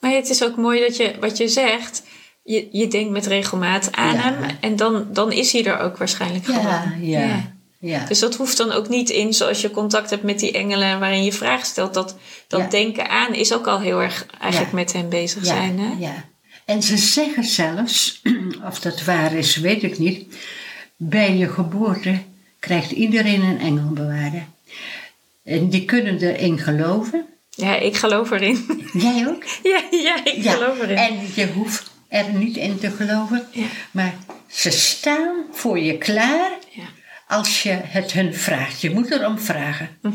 Maar het is ook mooi dat je, wat je zegt, je, je denkt met regelmaat aan Ja. hem en dan, dan is hij er ook waarschijnlijk Ja, gewoon. ja, ja. Dus dat hoeft dan ook niet in zoals je contact hebt met die engelen waarin je vragen stelt. Dat, dat Ja. denken aan is ook al heel erg eigenlijk Ja. met hem bezig ja, zijn. Hè? Ja. En ze zeggen zelfs, <clears throat> of dat waar is, weet ik niet. Bij je geboorte krijgt iedereen een engelbewaarder. En die kunnen erin geloven. Ja, ik geloof erin. <laughs> Jij ook? <laughs> ja, ja, ik Ja, geloof erin. En je hoeft er niet in te geloven. Ja. Maar ze staan voor je klaar Ja. als je het hun vraagt. Je moet erom vragen. Ja,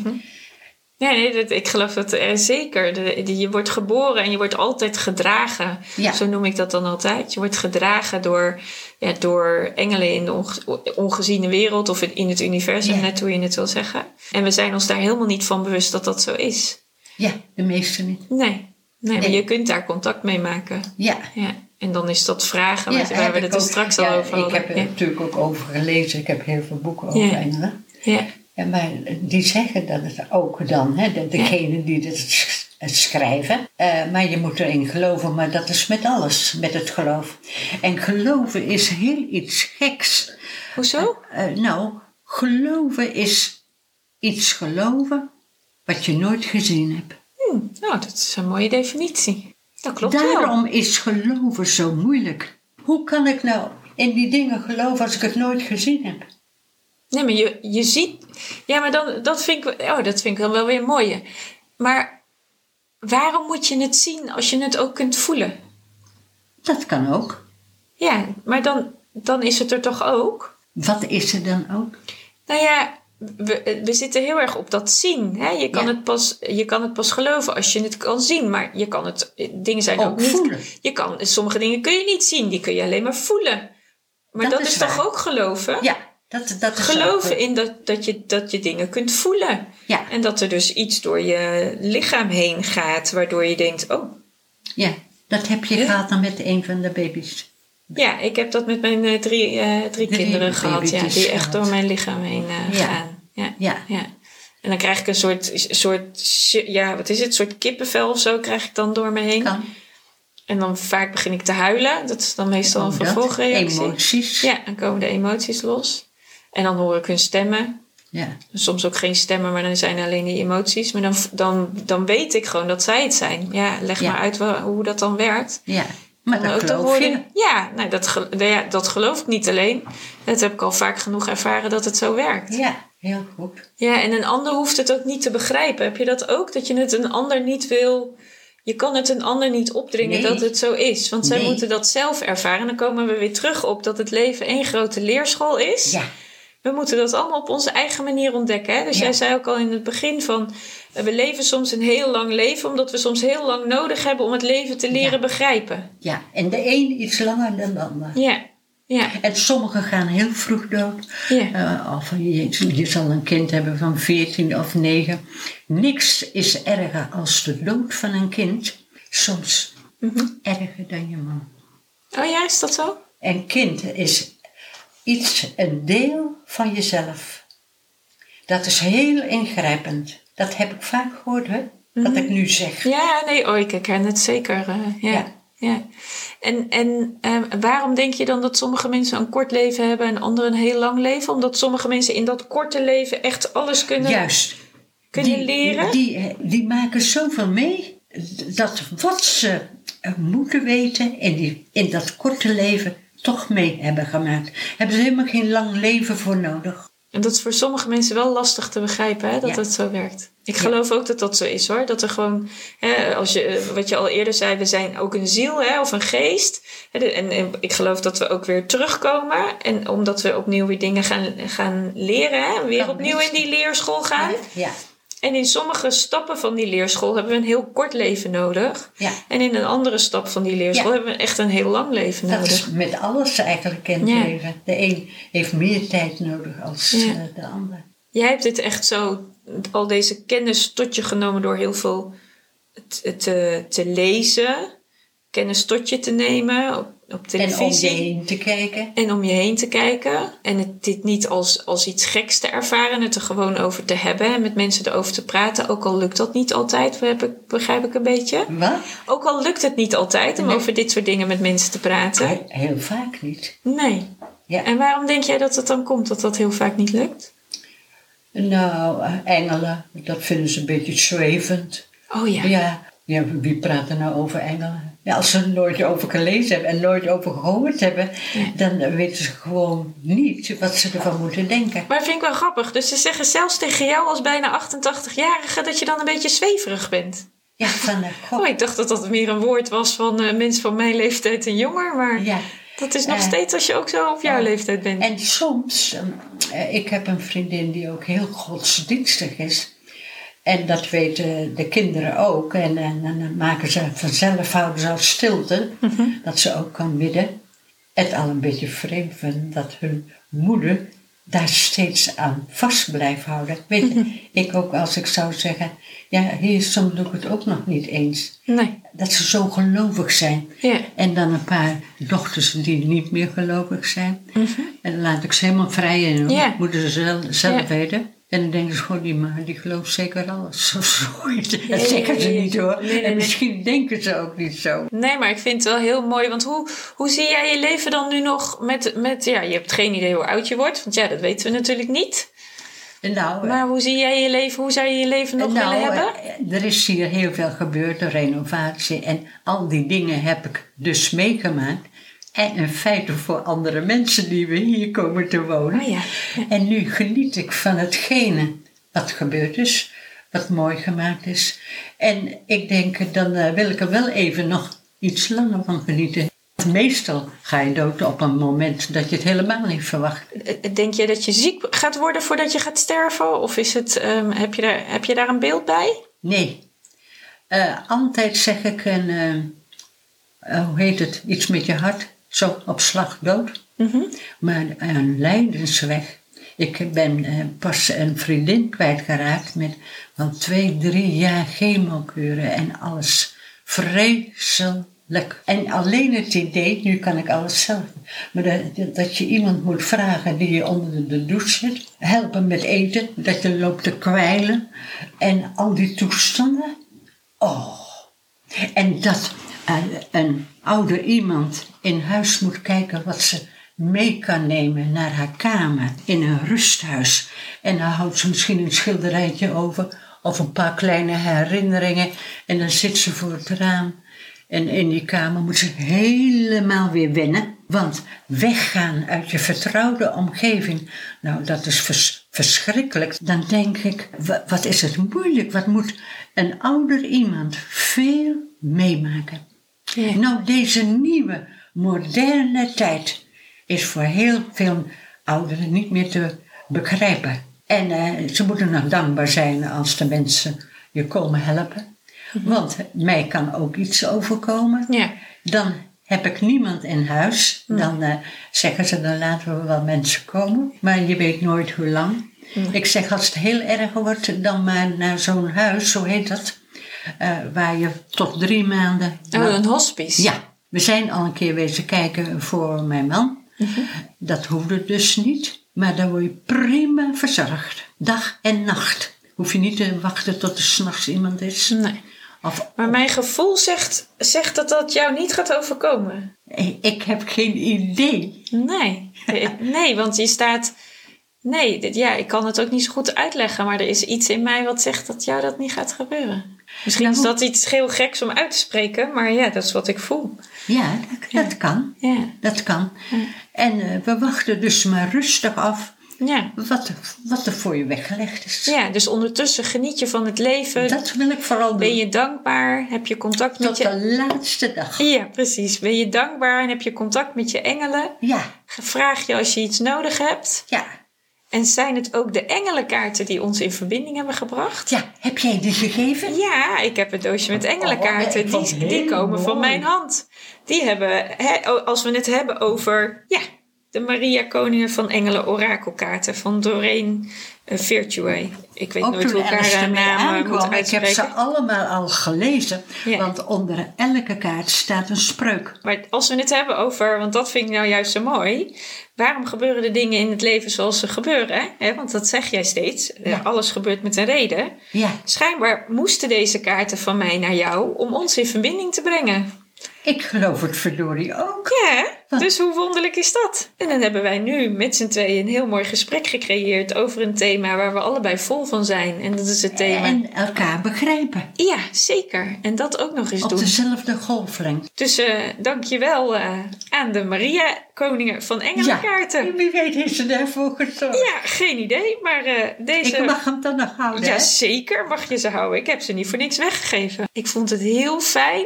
nee, dat, ik geloof dat er zeker. De, je wordt geboren en je wordt altijd gedragen. Ja. Zo noem ik dat dan altijd. Je wordt gedragen door, ja, door engelen in de onge- ongeziene wereld of in, in het universum, Ja. net hoe je het wil zeggen. En we zijn ons daar helemaal niet van bewust dat dat zo is. Ja, de meeste niet. Nee, nee, maar Nee. je kunt daar contact mee maken. Ja. Ja. En dan is dat vragen, Ja, waar we ik het er ook. straks al over Ik hadden. heb er natuurlijk ook over gelezen. Ik heb heel veel boeken over Ja. engelen. Ja. En maar die zeggen dat het ook dan, hè, de, degene die het sch- het schrijven. eh, maar je moet erin geloven, maar dat is met alles, met het geloof. En geloven is heel iets geks. Hoezo? Eh, nou, geloven is iets geloven wat je nooit gezien hebt. Hm, nou, dat is een mooie definitie. Dat klopt wel. Daarom is geloven zo moeilijk. Hoe kan ik nou in die dingen geloven als ik het nooit gezien heb? Nee, maar je, je ziet... Ja, maar dan, dat, vind ik, oh, dat vind ik dan wel weer mooi. Maar waarom moet je het zien als je het ook kunt voelen? Dat kan ook. Ja, maar dan, dan is het er toch ook? Wat is er dan ook? Nou ja, we, we zitten heel erg op dat zien. Hè? Je, kan Ja. het pas, je kan het pas geloven als je het kan zien. Maar je kan het... Dingen zijn ook, Ook niet... voelen. Je kan, sommige dingen kun je niet zien. Die kun je alleen maar voelen. Maar dat, Dat is, is toch ook geloven? Ja, dat, dat is Geloven ook- in dat, dat, je, dat je dingen kunt voelen. Ja, En dat er dus iets door je lichaam heen gaat, waardoor je denkt: Oh, ja, dat heb je Ja. gehad dan met een van de baby's. ja, ik heb dat met mijn eh, drie, eh, drie, Drie kinderen gehad, ja, die echt door mijn lichaam heen eh, Ja. gaan. Ja, Ja, ja. En dan krijg ik een soort, soort, ja, wat is het, een soort kippenvel of zo krijg ik dan door me heen. kan. En dan vaak begin ik te huilen. Dat is dan meestal een dat. vervolgreactie. Emoties. Ja, dan komen de emoties los. En dan hoor ik hun stemmen. Ja. Soms ook geen stemmen, maar dan zijn er alleen die emoties. Maar dan, dan, dan weet ik gewoon dat zij het zijn. Ja, leg Ja. maar uit hoe dat dan werkt. ja. Maar Dan dat ook geloof je. Ja, nou, dat, nou ja, dat geloof ik niet alleen. Dat heb ik al vaak genoeg ervaren dat het zo werkt. Ja, heel goed. Ja, en een ander hoeft het ook niet te begrijpen. Heb je dat ook? Dat je het een ander niet wil... Je kan het een ander niet opdringen Nee. dat het zo is. Want zij Nee. moeten dat zelf ervaren. En dan komen we weer terug op dat het leven één grote leerschool is. Ja, We moeten dat allemaal op onze eigen manier ontdekken. Hè? Dus Ja. jij zei ook al in het begin van... eh, We leven soms een heel lang leven... omdat we soms heel lang nodig hebben om het leven te leren Ja. begrijpen. ja. En de een iets langer dan de ander. Ja, ja, En sommigen gaan heel vroeg dood. ja. Eh, of je, je zal een kind hebben van 14 of 9. Niks is erger als de dood van een kind. Soms Mhm. erger dan je man. Oh ja, is dat zo? Een kind is iets, een deel van jezelf. Dat is heel ingrijpend. Dat heb ik vaak gehoord, hè? Wat ik nu zeg. Ja, nee, oh, ik herken het zeker. eh, ja. Ja. ja. En, en eh, waarom denk je dan dat sommige mensen een kort leven hebben en anderen een heel lang leven? Omdat sommige mensen in dat korte leven echt alles kunnen, Juist. kunnen die, leren? Die, die maken zoveel mee. Dat wat ze moeten weten in, die, in dat korte leven toch mee hebben gemaakt. Hebben ze helemaal geen lang leven voor nodig. En dat is voor sommige mensen wel lastig te begrijpen, hè, dat Ja. het zo werkt. Ik Ja. geloof ook dat dat zo is hoor. Dat er gewoon, hè, als je, eh, wat je al eerder zei, we zijn ook een ziel hè, of een geest. En, en ik geloof dat we ook weer terugkomen. En omdat we opnieuw weer dingen gaan, gaan leren, hè, weer opnieuw in die leerschool gaan. Ja. En in sommige stappen van die leerschool hebben we een heel kort leven nodig. Ja. En in een andere stap van die leerschool Ja. hebben we echt een heel lang leven Dat nodig. is met alles eigenlijk in het Ja. leven. De een heeft meer tijd nodig als eh, de ander. Jij hebt dit echt zo, al deze kennis tot je genomen door heel veel te, te, te lezen, kennis tot je te nemen op, En om je heen te kijken. En om je heen te kijken. En het, dit niet als, als iets geks te ervaren. Het er gewoon over te hebben. En met mensen erover te praten. Ook al lukt dat niet altijd, begrijp ik een beetje. Wat? Ook al lukt het niet altijd om Nee. over dit soort dingen met mensen te praten. Heel, heel vaak niet. Nee. Ja. En waarom denk jij dat het dan komt dat dat heel vaak niet lukt? Nou, engelen, dat vinden ze een beetje zwevend. Oh ja. Ja. ja, wie praat er nou over engelen? Ja, als ze er nooit over gelezen hebben en nooit over gehoord hebben, dan weten ze gewoon niet wat ze ervan moeten denken. Maar vind ik wel grappig. Dus ze zeggen zelfs tegen jou als bijna 88-jarige dat je dan een beetje zweverig bent. Ja, van de Oh, ik dacht dat dat meer een woord was van eh, mensen van mijn leeftijd en jonger. Maar Ja. dat is nog Eh, steeds als je ook zo op jouw leeftijd bent. En soms, eh, ik heb een vriendin die ook heel godsdienstig is. En dat weten de kinderen ook. En, en, en dan maken ze vanzelf, houden ze al stilte, dat ze ook kan bidden. Het al een beetje vreemd vinden dat hun moeder daar steeds aan vast blijft houden. Weet je, ik ook als ik zou zeggen, ja, hier soms doe ik het ook nog niet eens. Nee. Dat ze zo gelovig zijn. Ja. En dan een paar dochters die niet meer gelovig zijn. En dan laat ik ze helemaal vrij. Ja. Moeten ze zelf, weten. En dan denken ze gewoon, die maar die gelooft zeker alles. <laughs> Of zoiets. Dat zeggen ze niet hoor. Nee, nee, en nee. misschien denken ze ook niet zo. Nee, maar ik vind het wel heel mooi. Want hoe, hoe zie jij je leven dan nu nog met, met... Ja, je hebt geen idee hoe oud je wordt. Want ja, dat weten we natuurlijk niet. En nou, Maar hoe zie jij je leven? Hoe zou je je leven nog nou, willen hebben? eh, er is hier heel veel gebeurd, de renovatie. En al die dingen heb ik dus meegemaakt. En in feite voor andere mensen die we hier komen te wonen. Oh ja. Ja. En nu geniet ik van hetgene wat gebeurd is, wat mooi gemaakt is. En ik denk, dan eh, wil ik er wel even nog iets langer van genieten. Meestal ga je dood op een moment dat je het helemaal niet verwacht. Eh, Denk je dat je ziek gaat worden voordat je gaat sterven? Of is het, ehm, heb, je daar, heb je daar een beeld bij? Nee. Eh, altijd zeg ik een, hoe heet het, iets met je hart, zo op slag dood. Maar een lijdensweg. Ik ben eh, pas een vriendin kwijtgeraakt met wel twee, drie jaar chemokuren en alles. Vreselijk. En alleen het idee, nu kan ik alles zelf, maar dat, dat je iemand moet vragen die je onder de, de douche zit, helpen met eten, dat je loopt te kwijlen en al die toestanden. Oh. En dat eh, een ouder iemand in huis moet kijken wat ze mee kan nemen naar haar kamer in een rusthuis. En dan houdt ze misschien een schilderijtje over of een paar kleine herinneringen. En dan zit ze voor het raam. En in die kamer moet ze helemaal weer wennen. Want weggaan uit je vertrouwde omgeving, nou dat is vers- verschrikkelijk. Dan denk ik, wa- wat is het moeilijk? Wat moet een ouder iemand veel meemaken? Ja. Nou, deze nieuwe, moderne tijd is voor heel veel ouderen niet meer te begrijpen. En eh, ze moeten nog dankbaar zijn als de mensen je komen helpen. Want mij kan ook iets overkomen. Ja. Dan heb ik niemand in huis. Dan eh, zeggen ze, dan laten we wel mensen komen. Maar je weet nooit hoe lang. Ik zeg, als het heel erg wordt, dan maar naar zo'n huis, zo heet dat. eh, waar je tot drie maanden... Oh, een hospice. Ja, we zijn al een keer wezen kijken voor mijn man. Dat hoefde dus niet. Maar dan word je prima verzorgd. Dag en nacht. Hoef je niet te wachten tot er s'nachts iemand is. Nee. Of, Maar mijn gevoel zegt, zegt dat dat jou niet gaat overkomen. ik heb geen idee. Nee. <laughs> Nee, want je staat... Nee, dit- ja, ik kan het ook niet zo goed uitleggen. Maar er is iets in mij wat zegt dat jou dat niet gaat gebeuren. Misschien is dat iets heel geks om uit te spreken. Maar ja, dat is wat ik voel. Ja, dat, dat kan. Ja. Dat kan. En eh, we wachten dus maar rustig af Ja. wat, wat er voor je weggelegd is. ja, dus ondertussen geniet je van het leven. Dat wil ik vooral Ben doen. je dankbaar? Heb je contact met Tot je... de laatste dag. Ja, precies. Ben je dankbaar en heb je contact met je engelen? Ja, Vraag je als je iets nodig hebt. ja. En zijn het ook de engelenkaarten die ons in verbinding hebben gebracht? Ja, heb jij die gegeven? Ja, ik heb een doosje met engelenkaarten. Oh, vond die, die komen van mijn hand. Die hebben, als we het hebben over ja, de Maria Koningen van Engelen orakelkaarten van Doreen Virtue. Ik weet Ook nooit hoe elkaar haar ermee naam moet aankwam, ik heb ze allemaal al gelezen. Ja. Want onder elke kaart staat een spreuk. Maar als we het hebben over, want dat vind ik nou juist zo mooi. Waarom gebeuren de dingen in het leven zoals ze gebeuren? Hè? Want dat zeg jij steeds. Eh, Ja. Alles gebeurt met een reden. Ja, Schijnbaar moesten deze kaarten van mij naar jou om ons in verbinding te brengen. Ik geloof het verdorie ook. Ja, dus hoe wonderlijk is dat? En dan hebben wij nu met z'n tweeën een heel mooi gesprek gecreëerd over een thema waar we allebei vol van zijn. En dat is het thema. En elkaar begrijpen. Ja, zeker. En dat ook nog eens Op doen. dezelfde golflengte. Dus eh dank je wel eh, aan de Maria Koningen van Engelenkaarten. Ja, wie weet heeft ze daarvoor gezorgd. Ja, geen idee. Maar eh, deze. Ik mag hem dan nog houden, ja, hè? zeker mag je ze houden. Ik heb ze niet voor niks weggegeven. Ik vond het heel fijn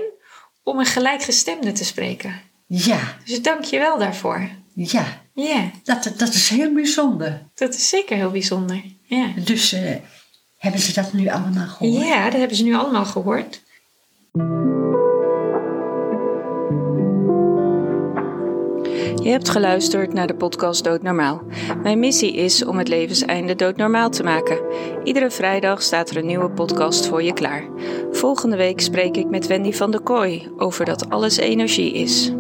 om een gelijkgestemde te spreken. Ja, Dus dank je wel daarvoor. ja. Ja, Dat, dat is heel bijzonder. dat is zeker heel bijzonder. Ja. Dus eh, hebben ze dat nu allemaal gehoord? ja, dat hebben ze nu allemaal gehoord. Je hebt geluisterd naar de podcast Doodnormaal. Mijn missie is om het levenseinde doodnormaal te maken. Iedere vrijdag staat er een nieuwe podcast voor je klaar. Volgende week spreek ik met Wendy van der Kooi over dat alles energie is.